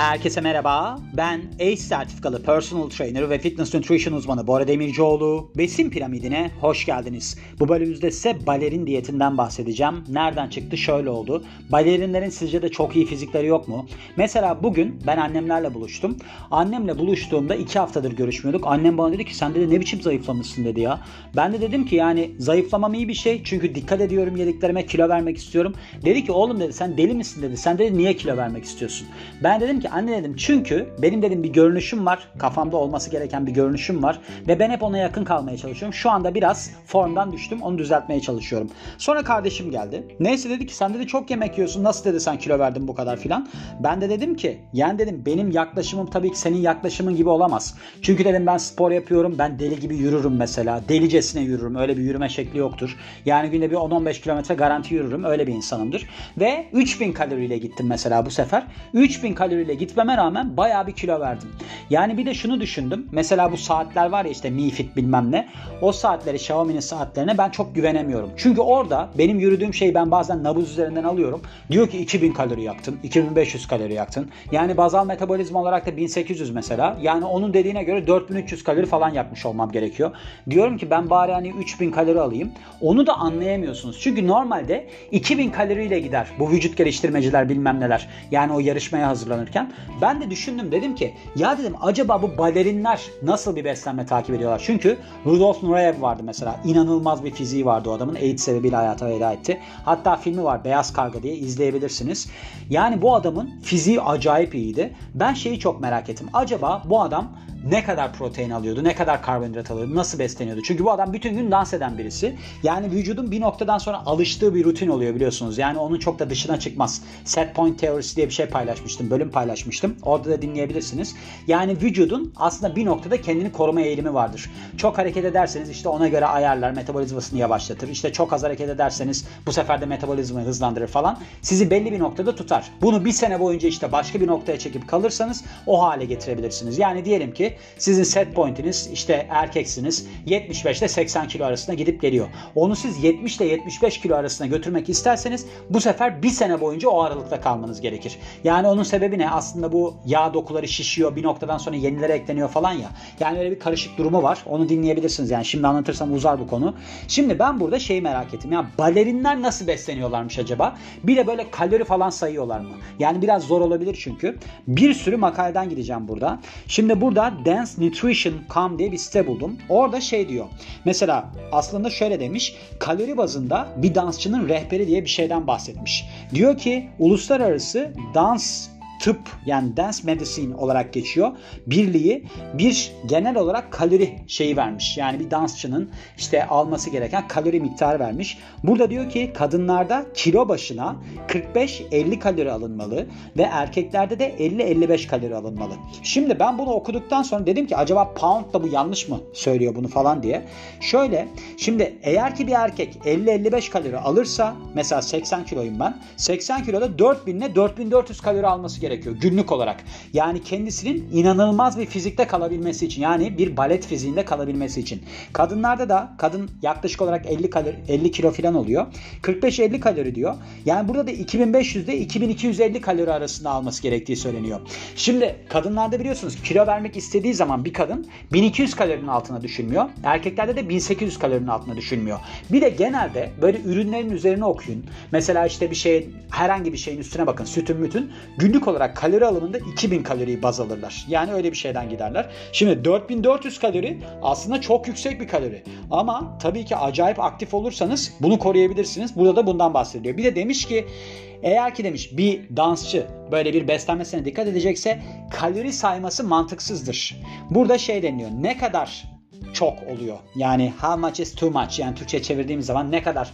Herkese merhaba. Ben ACE sertifikalı personal trainer ve fitness nutrition uzmanı Bora Demircioğlu. Besin piramidine hoş geldiniz. Bu bölümümüzde size balerin diyetinden bahsedeceğim. Nereden çıktı? Şöyle oldu. Balerinlerin sizce de çok iyi fizikleri yok mu? Mesela bugün ben annemlerle buluştum. Annemle buluştuğumda iki haftadır görüşmüyorduk. Annem bana dedi ki sen dedi ne biçim zayıflamışsın dedi ya. Ben de dedim ki yani zayıflamam iyi bir şey. Çünkü dikkat ediyorum yediklerime kilo vermek istiyorum. Dedi ki oğlum dedi sen deli misin dedi. Sen dedi niye kilo vermek istiyorsun? Ben dedim ki anne dedim çünkü benim dedim bir görünüşüm var. Kafamda olması gereken bir görünüşüm var. Ve ben hep ona yakın kalmaya çalışıyorum. Şu anda biraz formdan düştüm. Onu düzeltmeye çalışıyorum. Sonra kardeşim geldi. Neyse dedi ki sen dedi çok yemek yiyorsun. Nasıl dedi sen kilo verdin bu kadar filan. Ben de dedim ki yani dedim benim yaklaşımım tabii ki senin yaklaşımın gibi olamaz. Çünkü dedim ben spor yapıyorum. Ben deli gibi yürürüm mesela. Delicesine yürürüm. Öyle bir yürüme şekli yoktur. Yani günde bir 10-15 kilometre garanti yürürüm. Öyle bir insanımdır. Ve 3000 kaloriyle gittim mesela bu sefer. 3000 kaloriyle gitmeme rağmen bayağı bir kilo verdim. Yani bir de şunu düşündüm. Mesela bu saatler var ya işte Mi Fit bilmem ne. O saatleri Xiaomi'nin saatlerine ben çok güvenemiyorum. Çünkü orada benim yürüdüğüm şeyi ben bazen nabız üzerinden alıyorum. Diyor ki 2000 kalori yaktın, 2500 kalori yaktın. Yani bazal metabolizma olarak da 1800 mesela. Yani onun dediğine göre 4300 kalori falan yakmış olmam gerekiyor. Diyorum ki ben bari hani 3000 kalori alayım. Onu da anlayamıyorsunuz. Çünkü normalde 2000 kaloriyle gider bu vücut geliştirmeciler bilmem neler. Yani o yarışmaya hazırlanırken. Ben de düşündüm dedim ki ya dedim acaba bu balerinler nasıl bir beslenme takip ediyorlar? Çünkü Rudolf Nureyev vardı mesela. İnanılmaz bir fiziği vardı o adamın. AIDS sebebiyle hayata veda etti. Hatta filmi var Beyaz Karga diye izleyebilirsiniz. Yani bu adamın fiziği acayip iyiydi. Ben şeyi çok merak ettim. Acaba bu adam ne kadar protein alıyordu, ne kadar karbonhidrat alıyordu, nasıl besleniyordu? Çünkü bu adam bütün gün dans eden birisi. Yani vücudun bir noktadan sonra alıştığı bir rutin oluyor biliyorsunuz. Yani onun çok da dışına çıkmaz. Set point teorisi diye bir şey paylaşmıştım, bölüm paylaşmıştım. Orada da dinleyebilirsiniz. Yani vücudun aslında bir noktada kendini koruma eğilimi vardır. Çok hareket ederseniz işte ona göre ayarlar, metabolizmasını yavaşlatır. İşte çok az hareket ederseniz bu sefer de metabolizmayı hızlandırır falan. Sizi belli bir noktada tutar. Bunu bir sene boyunca işte başka bir noktaya çekip kalırsanız o hale getirebilirsiniz. Yani diyelim ki sizin set pointiniz işte erkeksiniz 75 ile 80 kilo arasında gidip geliyor. Onu siz 70 ile 75 kilo arasında götürmek isterseniz bu sefer bir sene boyunca o aralıkta kalmanız gerekir. Yani onun sebebi ne? Aslında bu yağ dokuları şişiyor bir noktadan sonra yenilere ekleniyor falan ya. Yani öyle bir karışık durumu var. Onu dinleyebilirsiniz yani şimdi anlatırsam uzar bu konu. Şimdi ben burada şeyi merak ettim. Ya balerinler nasıl besleniyorlarmış acaba? Bir de böyle kalori falan sayıyorlar mı? Yani biraz zor olabilir çünkü. Bir sürü makaleden gideceğim burada. Şimdi burada dancenutrition.com diye bir site buldum. Orada şey diyor. Mesela aslında şöyle demiş. Kalori bazında bir dansçının rehberi diye bir şeyden bahsetmiş. Diyor ki uluslararası dans tıp yani dance medicine olarak geçiyor. Birliği bir genel olarak kalori şeyi vermiş. Yani bir dansçının işte alması gereken kalori miktarı vermiş. Burada diyor ki kadınlarda kilo başına 45-50 kalori alınmalı ve erkeklerde de 50-55 kalori alınmalı. Şimdi ben bunu okuduktan sonra dedim ki acaba pound da bu yanlış mı söylüyor bunu falan diye. Şöyle şimdi eğer ki bir erkek 50-55 kalori alırsa mesela 80 kiloyum ben. 80 kiloda 4000 ile 4400 kalori alması gerekiyor günlük olarak. Yani kendisinin inanılmaz bir fizikte kalabilmesi için yani bir balet fiziğinde kalabilmesi için. Kadınlarda da kadın yaklaşık olarak 50 kalori 50 kilo falan oluyor. 45-50 kalori diyor. Yani burada da 2500 ile 2250 kalori arasında alması gerektiği söyleniyor. Şimdi kadınlarda biliyorsunuz kilo vermek istediği zaman bir kadın 1200 kalorinin altına düşünmüyor. Erkeklerde de 1800 kalorinin altına düşünmüyor. Bir de genelde böyle ürünlerin üzerine okuyun. Mesela işte bir şey herhangi bir şeyin üstüne bakın. Sütün mütün. Günlük olarak kalori alımında 2000 kaloriyi baz alırlar. Yani öyle bir şeyden giderler. Şimdi 4400 kalori aslında çok yüksek bir kalori. Ama tabii ki acayip aktif olursanız bunu koruyabilirsiniz. Burada da bundan bahsediyor. Bir de demiş ki eğer ki demiş bir dansçı böyle bir beslenmesine dikkat edecekse kalori sayması mantıksızdır. Burada şey deniyor. Ne kadar çok oluyor. Yani how much is too much yani Türkçe çevirdiğimiz zaman ne kadar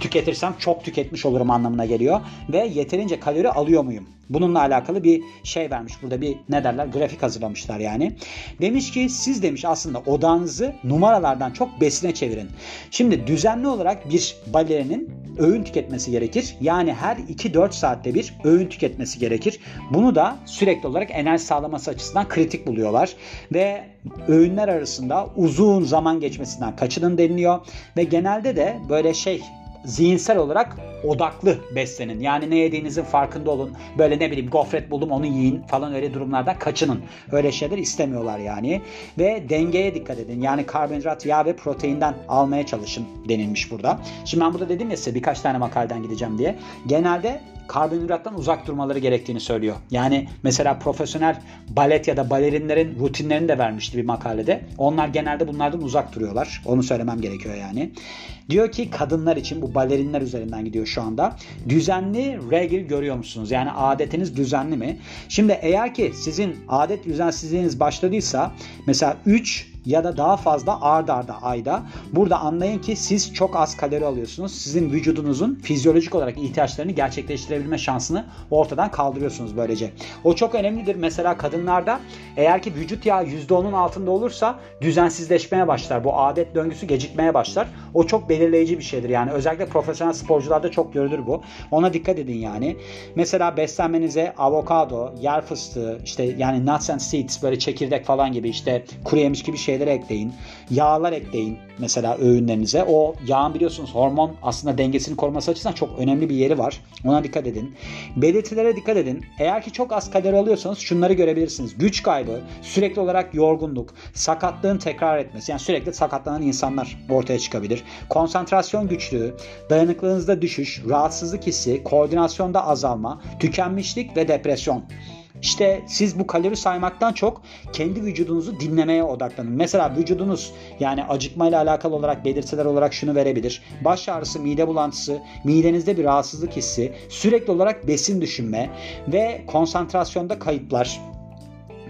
tüketirsem çok tüketmiş olurum anlamına geliyor. Ve yeterince kalori alıyor muyum? Bununla alakalı bir şey vermiş. Burada bir ne derler grafik hazırlamışlar yani. Demiş ki siz demiş aslında odağınızı numaralardan çok besine çevirin. Şimdi düzenli olarak bir balerinin öğün tüketmesi gerekir. Yani her 2-4 saatte bir öğün tüketmesi gerekir. Bunu da sürekli olarak enerji sağlaması açısından kritik buluyorlar. Ve öğünler arasında uzun zaman geçmesinden kaçının deniliyor. Ve genelde de böyle şey zihinsel olarak odaklı beslenin. Yani ne yediğinizin farkında olun. Böyle ne bileyim gofret buldum onu yiyin falan öyle durumlardan kaçının. Öyle şeyler istemiyorlar yani. Ve dengeye dikkat edin. Yani karbonhidrat, yağ ve proteinden almaya çalışın denilmiş burada. Şimdi ben burada dedim ya size birkaç tane makaleden gideceğim diye. Genelde karbonhidrattan uzak durmaları gerektiğini söylüyor. Yani mesela profesyonel balet ya da balerinlerin rutinlerini de vermişti bir makalede. Onlar genelde bunlardan uzak duruyorlar. Onu söylemem gerekiyor yani. Diyor ki kadınlar için bu balerinler üzerinden gidiyor şu anda. Düzenli regl görüyor musunuz? Yani adetiniz düzenli mi? Şimdi eğer ki sizin adet düzensizliğiniz başladıysa mesela 3 ya da daha fazla ard arda ayda. Burada anlayın ki siz çok az kalori alıyorsunuz. Sizin vücudunuzun fizyolojik olarak ihtiyaçlarını gerçekleştirebilme şansını ortadan kaldırıyorsunuz böylece. O çok önemlidir. Mesela kadınlarda eğer ki vücut yağı %10'un altında olursa düzensizleşmeye başlar. Bu adet döngüsü gecikmeye başlar. O çok belirleyici bir şeydir yani. Özellikle profesyonel sporcularda çok görülür bu. Ona dikkat edin yani. Mesela beslenmenize avokado, yer fıstığı, işte yani nuts and seeds böyle çekirdek falan gibi işte kuru yemiş gibi şeyler ekleyin. Yağlar ekleyin mesela öğünlerinize. O yağın biliyorsunuz hormon aslında dengesini koruması açısından çok önemli bir yeri var. Ona dikkat edin. Belirtilere dikkat edin. Eğer ki çok az kalori alıyorsanız şunları görebilirsiniz. Güç kaybı, sürekli olarak yorgunluk, sakatlığın tekrar etmesi. Yani sürekli sakatlanan insanlar ortaya çıkabilir. Konsantrasyon güçlüğü, dayanıklılığınızda düşüş, rahatsızlık hissi, koordinasyonda azalma, tükenmişlik ve depresyon. İşte siz bu kalori saymaktan çok kendi vücudunuzu dinlemeye odaklanın. Mesela vücudunuz yani acıkmayla alakalı olarak belirtiler olarak şunu verebilir. Baş ağrısı, mide bulantısı, midenizde bir rahatsızlık hissi, sürekli olarak besin düşünme ve konsantrasyonda kayıplar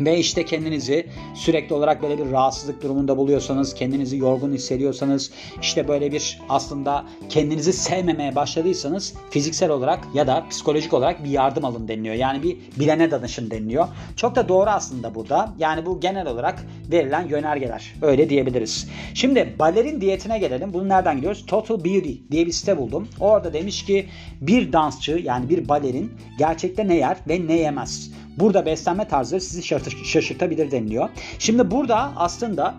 ve işte kendinizi sürekli olarak böyle bir rahatsızlık durumunda buluyorsanız, kendinizi yorgun hissediyorsanız, işte böyle bir aslında kendinizi sevmemeye başladıysanız fiziksel olarak ya da psikolojik olarak bir yardım alın deniliyor. Yani bir bilene danışın deniliyor. Çok da doğru aslında burada. Yani bu genel olarak verilen yönergeler. Öyle diyebiliriz. Şimdi balerin diyetine gelelim. Bunu nereden gidiyoruz? Total Beauty diye bir site buldum. Orada demiş ki bir dansçı yani bir balerin gerçekte ne yer ve ne yemez. Burada beslenme tarzı sizi şaşırtabilir deniliyor. Şimdi burada aslında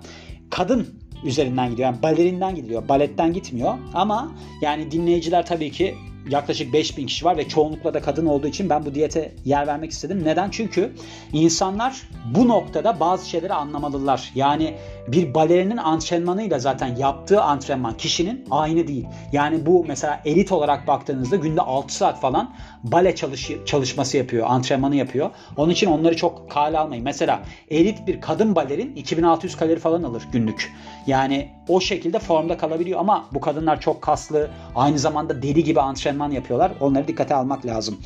kadın üzerinden gidiyor. Yani balerinden gidiyor. Baletten gitmiyor. Ama yani dinleyiciler tabii ki yaklaşık 5000 kişi var ve çoğunlukla da kadın olduğu için ben bu diyete yer vermek istedim. Neden? Çünkü insanlar bu noktada bazı şeyleri anlamalılar. Yani bir balerinin antrenmanıyla zaten yaptığı antrenman kişinin aynı değil. Yani bu mesela elit olarak baktığınızda günde 6 saat falan bale çalış çalışması yapıyor, antrenmanı yapıyor. Onun için onları çok kale almayın. Mesela elit bir kadın balerin 2600 kalori falan alır günlük. Yani o şekilde formda kalabiliyor ama bu kadınlar çok kaslı, aynı zamanda deli gibi antrenman yapıyorlar. Onları dikkate almak lazım.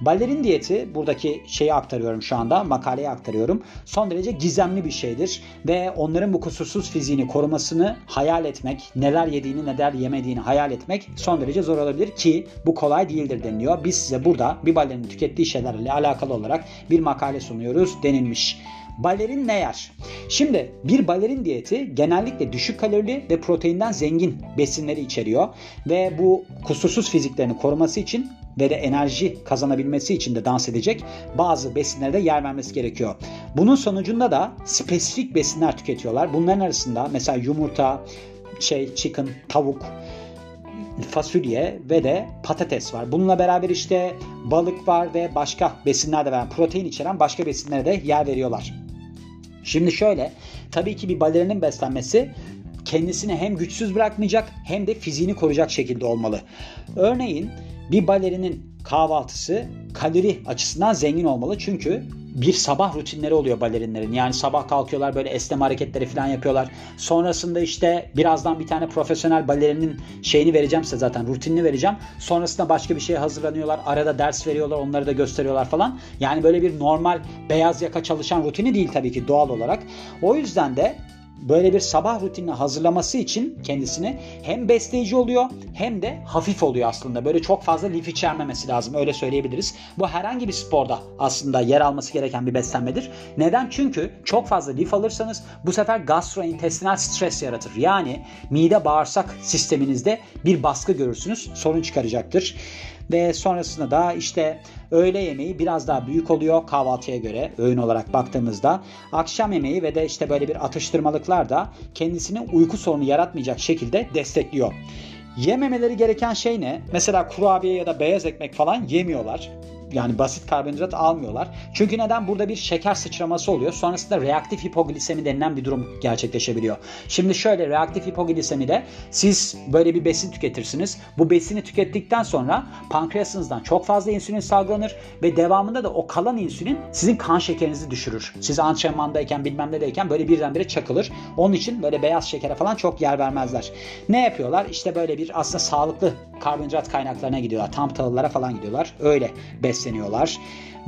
Balerin diyeti buradaki şeyi aktarıyorum şu anda makaleyi aktarıyorum. Son derece gizemli bir şeydir ve onların bu kusursuz fiziğini korumasını hayal etmek, neler yediğini neler yemediğini hayal etmek son derece zor olabilir ki bu kolay değildir deniliyor. Biz size burada bir balerin tükettiği şeylerle alakalı olarak bir makale sunuyoruz denilmiş. Balerin ne yer? Şimdi bir balerin diyeti genellikle düşük kalorili ve proteinden zengin besinleri içeriyor ve bu kusursuz fiziklerini koruması için ve de enerji kazanabilmesi için de dans edecek bazı besinlere de yer vermesi gerekiyor. Bunun sonucunda da spesifik besinler tüketiyorlar. Bunların arasında mesela yumurta, şey chicken, tavuk, fasulye ve de patates var. Bununla beraber işte balık var ve başka besinler de var. Protein içeren başka besinlere de yer veriyorlar. Şimdi şöyle tabii ki bir balerinin beslenmesi kendisini hem güçsüz bırakmayacak hem de fiziğini koruyacak şekilde olmalı. Örneğin bir balerinin kahvaltısı kalori açısından zengin olmalı. Çünkü bir sabah rutinleri oluyor balerinlerin. Yani sabah kalkıyorlar böyle esneme hareketleri falan yapıyorlar. Sonrasında işte birazdan bir tane profesyonel balerinin şeyini vereceğim size zaten rutinini vereceğim. Sonrasında başka bir şeye hazırlanıyorlar. Arada ders veriyorlar onları da gösteriyorlar falan. Yani böyle bir normal beyaz yaka çalışan rutini değil tabii ki doğal olarak. O yüzden de böyle bir sabah rutinine hazırlaması için kendisini hem besleyici oluyor hem de hafif oluyor aslında. Böyle çok fazla lif içermemesi lazım öyle söyleyebiliriz. Bu herhangi bir sporda aslında yer alması gereken bir beslenmedir. Neden? Çünkü çok fazla lif alırsanız bu sefer gastrointestinal stres yaratır. Yani mide bağırsak sisteminizde bir baskı görürsünüz. Sorun çıkaracaktır ve sonrasında da işte öğle yemeği biraz daha büyük oluyor kahvaltıya göre öğün olarak baktığımızda. Akşam yemeği ve de işte böyle bir atıştırmalıklar da kendisine uyku sorunu yaratmayacak şekilde destekliyor. Yememeleri gereken şey ne? Mesela kurabiye ya da beyaz ekmek falan yemiyorlar. Yani basit karbonhidrat almıyorlar. Çünkü neden? Burada bir şeker sıçraması oluyor. Sonrasında reaktif hipoglisemi denilen bir durum gerçekleşebiliyor. Şimdi şöyle reaktif hipoglisemide siz böyle bir besin tüketirsiniz. Bu besini tükettikten sonra pankreasınızdan çok fazla insülin salgılanır ve devamında da o kalan insülin sizin kan şekerinizi düşürür. Siz antrenmandayken bilmem ne deyken böyle birdenbire çakılır. Onun için böyle beyaz şekere falan çok yer vermezler. Ne yapıyorlar? İşte böyle bir aslında sağlıklı karbonhidrat kaynaklarına gidiyorlar. Tam tahıllara falan gidiyorlar. Öyle besleniyorlar.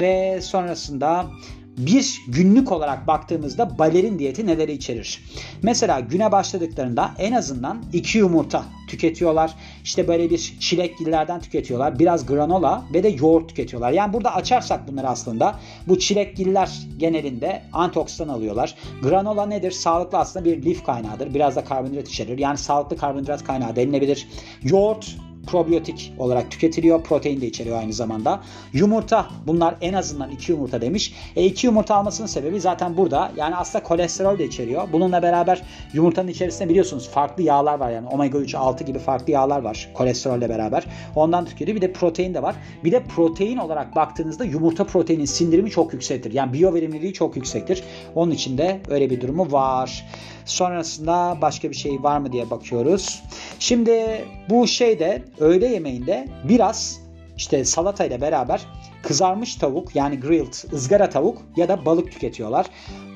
Ve sonrasında bir günlük olarak baktığımızda balerin diyeti neleri içerir? Mesela güne başladıklarında en azından iki yumurta tüketiyorlar. İşte böyle bir çilekgillerden tüketiyorlar. Biraz granola ve de yoğurt tüketiyorlar. Yani burada açarsak bunları aslında bu çilekgiller genelinde antioksidan alıyorlar. Granola nedir? Sağlıklı aslında bir lif kaynağıdır. Biraz da karbonhidrat içerir. Yani sağlıklı karbonhidrat kaynağı denilebilir. Yoğurt probiyotik olarak tüketiliyor. Protein de içeriyor aynı zamanda. Yumurta bunlar en azından 2 yumurta demiş. E 2 yumurta almasının sebebi zaten burada. Yani aslında kolesterol de içeriyor. Bununla beraber yumurtanın içerisinde biliyorsunuz farklı yağlar var yani omega 3, 6 gibi farklı yağlar var kolesterolle beraber. Ondan tüketiyor. Bir de protein de var. Bir de protein olarak baktığınızda yumurta proteinin sindirimi çok yüksektir. Yani biyoverimliliği çok yüksektir. Onun için de öyle bir durumu var. Sonrasında başka bir şey var mı diye bakıyoruz. Şimdi bu şeyde öğle yemeğinde biraz işte salata ile beraber kızarmış tavuk yani grilled ızgara tavuk ya da balık tüketiyorlar.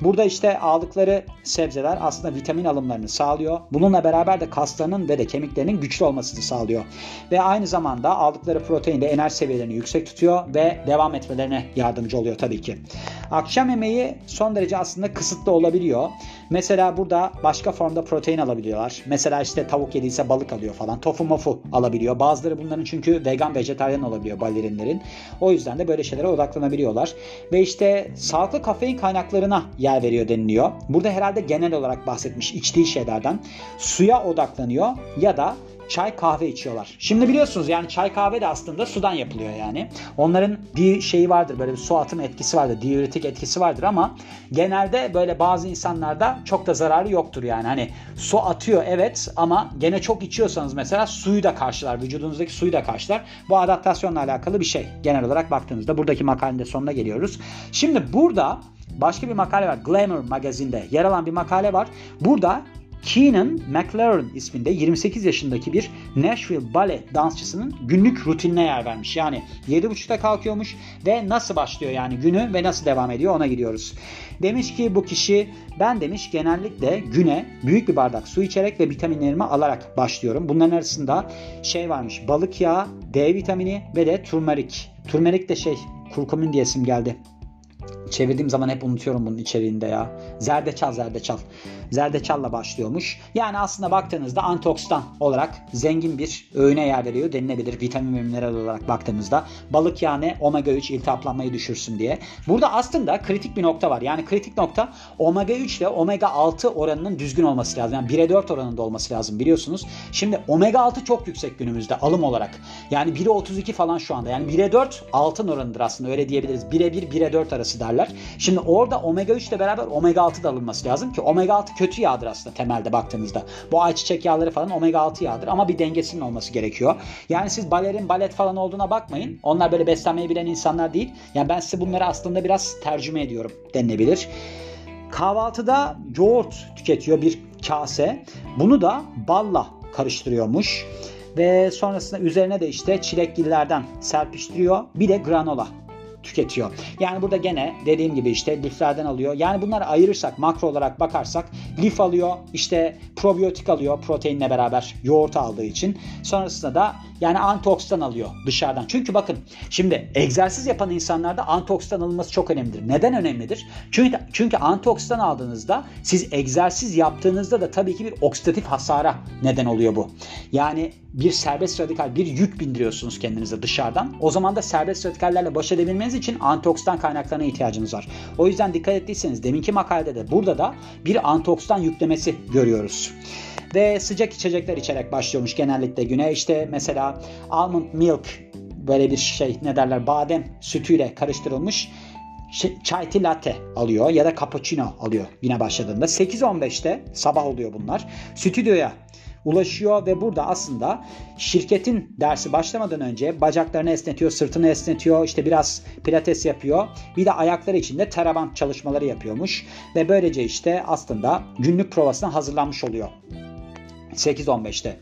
Burada işte aldıkları sebzeler aslında vitamin alımlarını sağlıyor. Bununla beraber de kaslarının ve de kemiklerinin güçlü olmasını sağlıyor. Ve aynı zamanda aldıkları protein de enerji seviyelerini yüksek tutuyor ve devam etmelerine yardımcı oluyor tabii ki. Akşam yemeği son derece aslında kısıtlı olabiliyor. Mesela burada başka formda protein alabiliyorlar. Mesela işte tavuk yediyse balık alıyor falan. Tofu mofu alabiliyor. Bazıları bunların çünkü vegan vejetaryen olabiliyor balerinlerin. O yüzden de böyle şeylere odaklanabiliyorlar. Ve işte sağlıklı kafein kaynaklarına yer veriyor deniliyor. Burada herhalde genel olarak bahsetmiş içtiği şeylerden. Suya odaklanıyor ya da çay kahve içiyorlar. Şimdi biliyorsunuz yani çay kahve de aslında sudan yapılıyor yani. Onların bir şeyi vardır böyle bir su atım etkisi vardır. Diüretik etkisi vardır ama genelde böyle bazı insanlarda çok da zararı yoktur yani. Hani su atıyor evet ama gene çok içiyorsanız mesela suyu da karşılar. Vücudunuzdaki suyu da karşılar. Bu adaptasyonla alakalı bir şey. Genel olarak baktığınızda buradaki makalenin de sonuna geliyoruz. Şimdi burada başka bir makale var. Glamour magazinde yer alan bir makale var. Burada Keenan McLaren isminde 28 yaşındaki bir Nashville Ballet dansçısının günlük rutinine yer vermiş. Yani 7.30'da kalkıyormuş ve nasıl başlıyor yani günü ve nasıl devam ediyor ona gidiyoruz. Demiş ki bu kişi ben demiş genellikle güne büyük bir bardak su içerek ve vitaminlerimi alarak başlıyorum. Bunların arasında şey varmış balık yağı, D vitamini ve de turmerik. Turmerik de şey kurkumin diye isim geldi. Çevirdiğim zaman hep unutuyorum bunun içeriğinde ya. Zerdeçal zerdeçal. Zerdeçalla başlıyormuş. Yani aslında baktığınızda antioksidan olarak zengin bir öğüne yer veriyor denilebilir. Vitamin ve mineral olarak baktığımızda. Balık yani omega 3 iltihaplanmayı düşürsün diye. Burada aslında kritik bir nokta var. Yani kritik nokta omega 3 ile omega 6 oranının düzgün olması lazım. Yani 1'e 4 oranında olması lazım biliyorsunuz. Şimdi omega 6 çok yüksek günümüzde alım olarak. Yani 1'e 32 falan şu anda. Yani 1'e 4 altın oranıdır aslında öyle diyebiliriz. 1'e 1, 1'e 4 arası derler. Şimdi orada omega 3 ile beraber omega 6 da alınması lazım ki omega 6 kötü yağdır aslında temelde baktığınızda. Bu ayçiçek yağları falan omega 6 yağdır ama bir dengesinin olması gerekiyor. Yani siz balerin balet falan olduğuna bakmayın. Onlar böyle beslenmeyi bilen insanlar değil. Yani ben size bunları aslında biraz tercüme ediyorum denilebilir. Kahvaltıda yoğurt tüketiyor bir kase. Bunu da balla karıştırıyormuş. Ve sonrasında üzerine de işte çilekgillerden serpiştiriyor. Bir de granola tüketiyor. Yani burada gene dediğim gibi işte liflerden alıyor. Yani bunları ayırırsak makro olarak bakarsak lif alıyor işte probiyotik alıyor proteinle beraber yoğurt aldığı için. Sonrasında da yani antioksidan alıyor dışarıdan. Çünkü bakın şimdi egzersiz yapan insanlarda antioksidan alınması çok önemlidir. Neden önemlidir? Çünkü çünkü antioksidan aldığınızda siz egzersiz yaptığınızda da tabii ki bir oksidatif hasara neden oluyor bu. Yani bir serbest radikal bir yük bindiriyorsunuz kendinize dışarıdan. O zaman da serbest radikallerle baş edebilmeniz için antioksidan kaynaklarına ihtiyacınız var. O yüzden dikkat ettiyseniz deminki makalede de burada da bir antioksidan yüklemesi görüyoruz ve sıcak içecekler içerek başlıyormuş genellikle güne. İşte mesela almond milk böyle bir şey ne derler badem sütüyle karıştırılmış chai tea latte alıyor ya da cappuccino alıyor yine başladığında. 8.15'te sabah oluyor bunlar. Stüdyoya ulaşıyor ve burada aslında şirketin dersi başlamadan önce bacaklarını esnetiyor, sırtını esnetiyor, işte biraz pilates yapıyor. Bir de ayakları için de teraband çalışmaları yapıyormuş ve böylece işte aslında günlük provasına hazırlanmış oluyor. 8-15'te.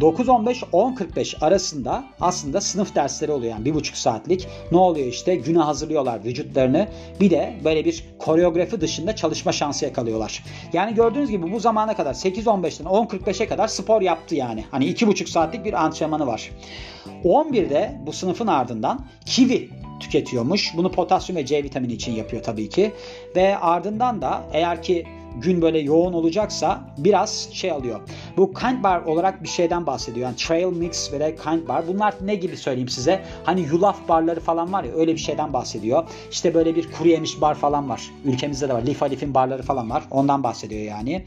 9-15-10-45 arasında aslında sınıf dersleri oluyor yani bir buçuk saatlik. Ne oluyor işte güne hazırlıyorlar vücutlarını. Bir de böyle bir koreografi dışında çalışma şansı yakalıyorlar. Yani gördüğünüz gibi bu zamana kadar 8-15'ten 10-45'e kadar spor yaptı yani. Hani iki buçuk saatlik bir antrenmanı var. 11'de bu sınıfın ardından kivi tüketiyormuş. Bunu potasyum ve C vitamini için yapıyor tabii ki. Ve ardından da eğer ki gün böyle yoğun olacaksa biraz şey alıyor. Bu kind bar olarak bir şeyden bahsediyor. Yani trail mix ve de kind bar. Bunlar ne gibi söyleyeyim size? Hani yulaf barları falan var ya öyle bir şeyden bahsediyor. İşte böyle bir kuru yemiş bar falan var. Ülkemizde de var. Lif Alif'in barları falan var. Ondan bahsediyor yani.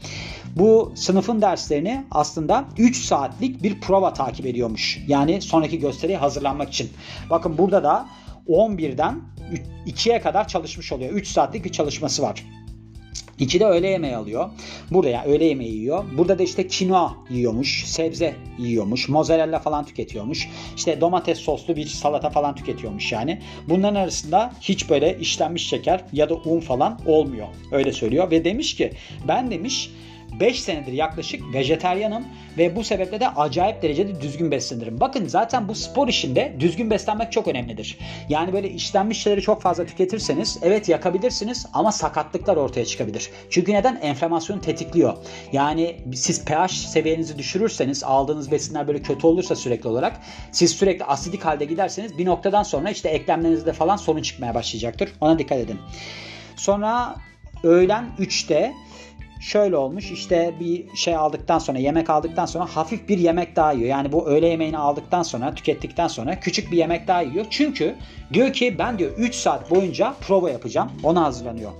Bu sınıfın derslerini aslında 3 saatlik bir prova takip ediyormuş. Yani sonraki gösteriye hazırlanmak için. Bakın burada da 11'den 2'ye kadar çalışmış oluyor. 3 saatlik bir çalışması var. İki de öğle yemeği alıyor. Burada ya yani öğle yemeği yiyor. Burada da işte kinoa yiyormuş, sebze yiyormuş, mozzarella falan tüketiyormuş. İşte domates soslu bir salata falan tüketiyormuş yani. Bunların arasında hiç böyle işlenmiş şeker ya da un falan olmuyor. Öyle söylüyor ve demiş ki ben demiş 5 senedir yaklaşık vejeteryanım ve bu sebeple de acayip derecede düzgün beslenirim. Bakın zaten bu spor işinde düzgün beslenmek çok önemlidir. Yani böyle işlenmiş şeyleri çok fazla tüketirseniz evet yakabilirsiniz ama sakatlıklar ortaya çıkabilir. Çünkü neden? Enflamasyonu tetikliyor. Yani siz pH seviyenizi düşürürseniz aldığınız besinler böyle kötü olursa sürekli olarak siz sürekli asidik halde giderseniz bir noktadan sonra işte eklemlerinizde falan sorun çıkmaya başlayacaktır. Ona dikkat edin. Sonra öğlen 3'te şöyle olmuş işte bir şey aldıktan sonra yemek aldıktan sonra hafif bir yemek daha yiyor. Yani bu öğle yemeğini aldıktan sonra tükettikten sonra küçük bir yemek daha yiyor. Çünkü diyor ki ben diyor 3 saat boyunca prova yapacağım. Ona hazırlanıyor.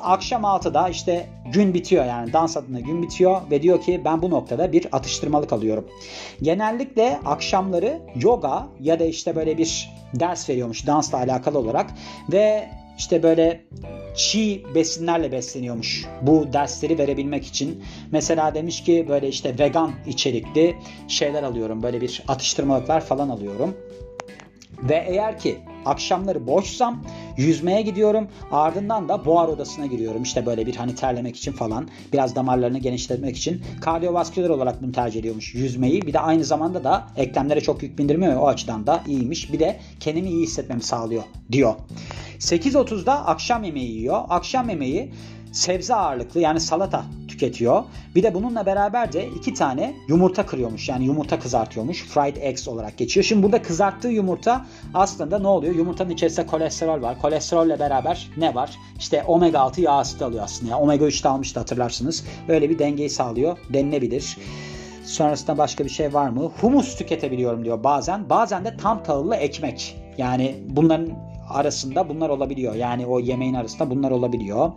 Akşam 6'da işte gün bitiyor yani dans adına gün bitiyor ve diyor ki ben bu noktada bir atıştırmalık alıyorum. Genellikle akşamları yoga ya da işte böyle bir ders veriyormuş dansla alakalı olarak ve işte böyle çiğ besinlerle besleniyormuş bu dersleri verebilmek için. Mesela demiş ki böyle işte vegan içerikli şeyler alıyorum. Böyle bir atıştırmalıklar falan alıyorum. Ve eğer ki akşamları boşsam yüzmeye gidiyorum. Ardından da buhar odasına giriyorum. İşte böyle bir hani terlemek için falan. Biraz damarlarını genişletmek için. Kardiyovasküler olarak bunu tercih ediyormuş yüzmeyi. Bir de aynı zamanda da eklemlere çok yük bindirmiyor. O açıdan da iyiymiş. Bir de kendimi iyi hissetmemi sağlıyor diyor. 8.30'da akşam yemeği yiyor. Akşam yemeği sebze ağırlıklı yani salata tüketiyor. Bir de bununla beraber de iki tane yumurta kırıyormuş. Yani yumurta kızartıyormuş. Fried eggs olarak geçiyor. Şimdi burada kızarttığı yumurta aslında ne oluyor? Yumurtanın içerisinde kolesterol var. Kolesterolle beraber ne var? İşte omega 6 yağ asidi alıyor aslında. Yani omega 3 de almıştı hatırlarsınız. Böyle bir dengeyi sağlıyor. Denilebilir. Sonrasında başka bir şey var mı? Humus tüketebiliyorum diyor bazen. Bazen de tam tahıllı ekmek. Yani bunların arasında bunlar olabiliyor. Yani o yemeğin arasında bunlar olabiliyor.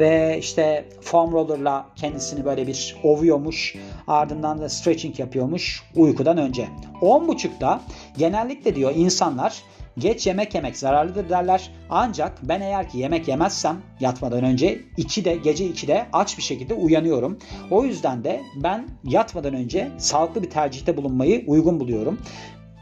Ve işte foam roller'la kendisini böyle bir ovuyormuş. Ardından da stretching yapıyormuş uykudan önce. 10.30'da genellikle diyor insanlar Geç yemek yemek zararlıdır derler. Ancak ben eğer ki yemek yemezsem yatmadan önce 2'de gece 2'de aç bir şekilde uyanıyorum. O yüzden de ben yatmadan önce sağlıklı bir tercihte bulunmayı uygun buluyorum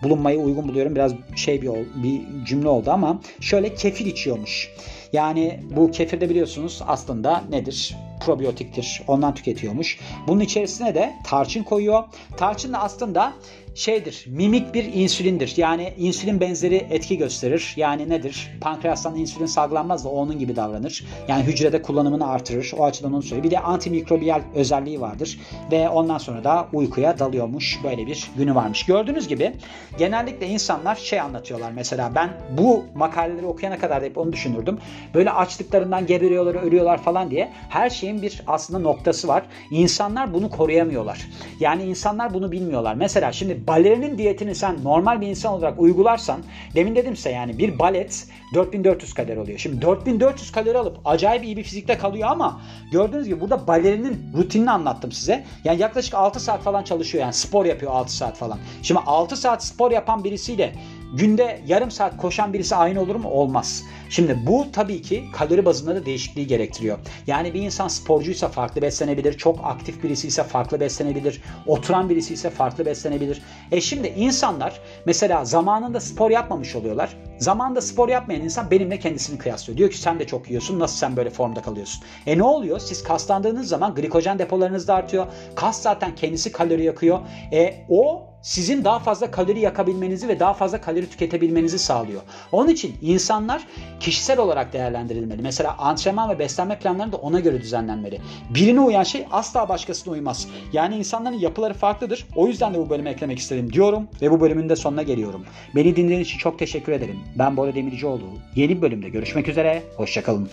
bulunmayı uygun buluyorum. Biraz şey bir, bir cümle oldu ama şöyle kefir içiyormuş. Yani bu kefir de biliyorsunuz aslında nedir? Probiyotiktir. Ondan tüketiyormuş. Bunun içerisine de tarçın koyuyor. Tarçın da aslında şeydir, mimik bir insülindir. Yani insülin benzeri etki gösterir. Yani nedir? Pankreastan insülin salgılanmaz da onun gibi davranır. Yani hücrede kullanımını artırır. O açıdan onu söylüyor. Bir de antimikrobiyal özelliği vardır. Ve ondan sonra da uykuya dalıyormuş. Böyle bir günü varmış. Gördüğünüz gibi genellikle insanlar şey anlatıyorlar. Mesela ben bu makaleleri okuyana kadar da hep onu düşünürdüm. Böyle açlıklarından geberiyorlar, ölüyorlar falan diye. Her şeyin bir aslında noktası var. İnsanlar bunu koruyamıyorlar. Yani insanlar bunu bilmiyorlar. Mesela şimdi balerinin diyetini sen normal bir insan olarak uygularsan demin dedimse yani bir balet 4400 kalori oluyor. Şimdi 4400 kalori alıp acayip iyi bir fizikte kalıyor ama gördüğünüz gibi burada balerinin rutinini anlattım size. Yani yaklaşık 6 saat falan çalışıyor yani spor yapıyor 6 saat falan. Şimdi 6 saat spor yapan birisiyle günde yarım saat koşan birisi aynı olur mu? Olmaz. Şimdi bu tabii ki kalori bazında da değişikliği gerektiriyor. Yani bir insan sporcuysa farklı beslenebilir, çok aktif birisi ise farklı beslenebilir, oturan birisi ise farklı beslenebilir. E şimdi insanlar mesela zamanında spor yapmamış oluyorlar. Zamanında spor yapmayan insan benimle kendisini kıyaslıyor. Diyor ki sen de çok yiyorsun, nasıl sen böyle formda kalıyorsun? E ne oluyor? Siz kaslandığınız zaman glikojen depolarınız da artıyor. Kas zaten kendisi kalori yakıyor. E o sizin daha fazla kalori yakabilmenizi ve daha fazla kalori tüketebilmenizi sağlıyor. Onun için insanlar kişisel olarak değerlendirilmeli. Mesela antrenman ve beslenme planları da ona göre düzenlenmeli. Birine uyan şey asla başkasına uymaz. Yani insanların yapıları farklıdır. O yüzden de bu bölüme eklemek istedim diyorum ve bu bölümün de sonuna geliyorum. Beni dinlediğiniz için çok teşekkür ederim. Ben Bora Demircioğlu. Yeni bölümde görüşmek üzere. Hoşçakalın.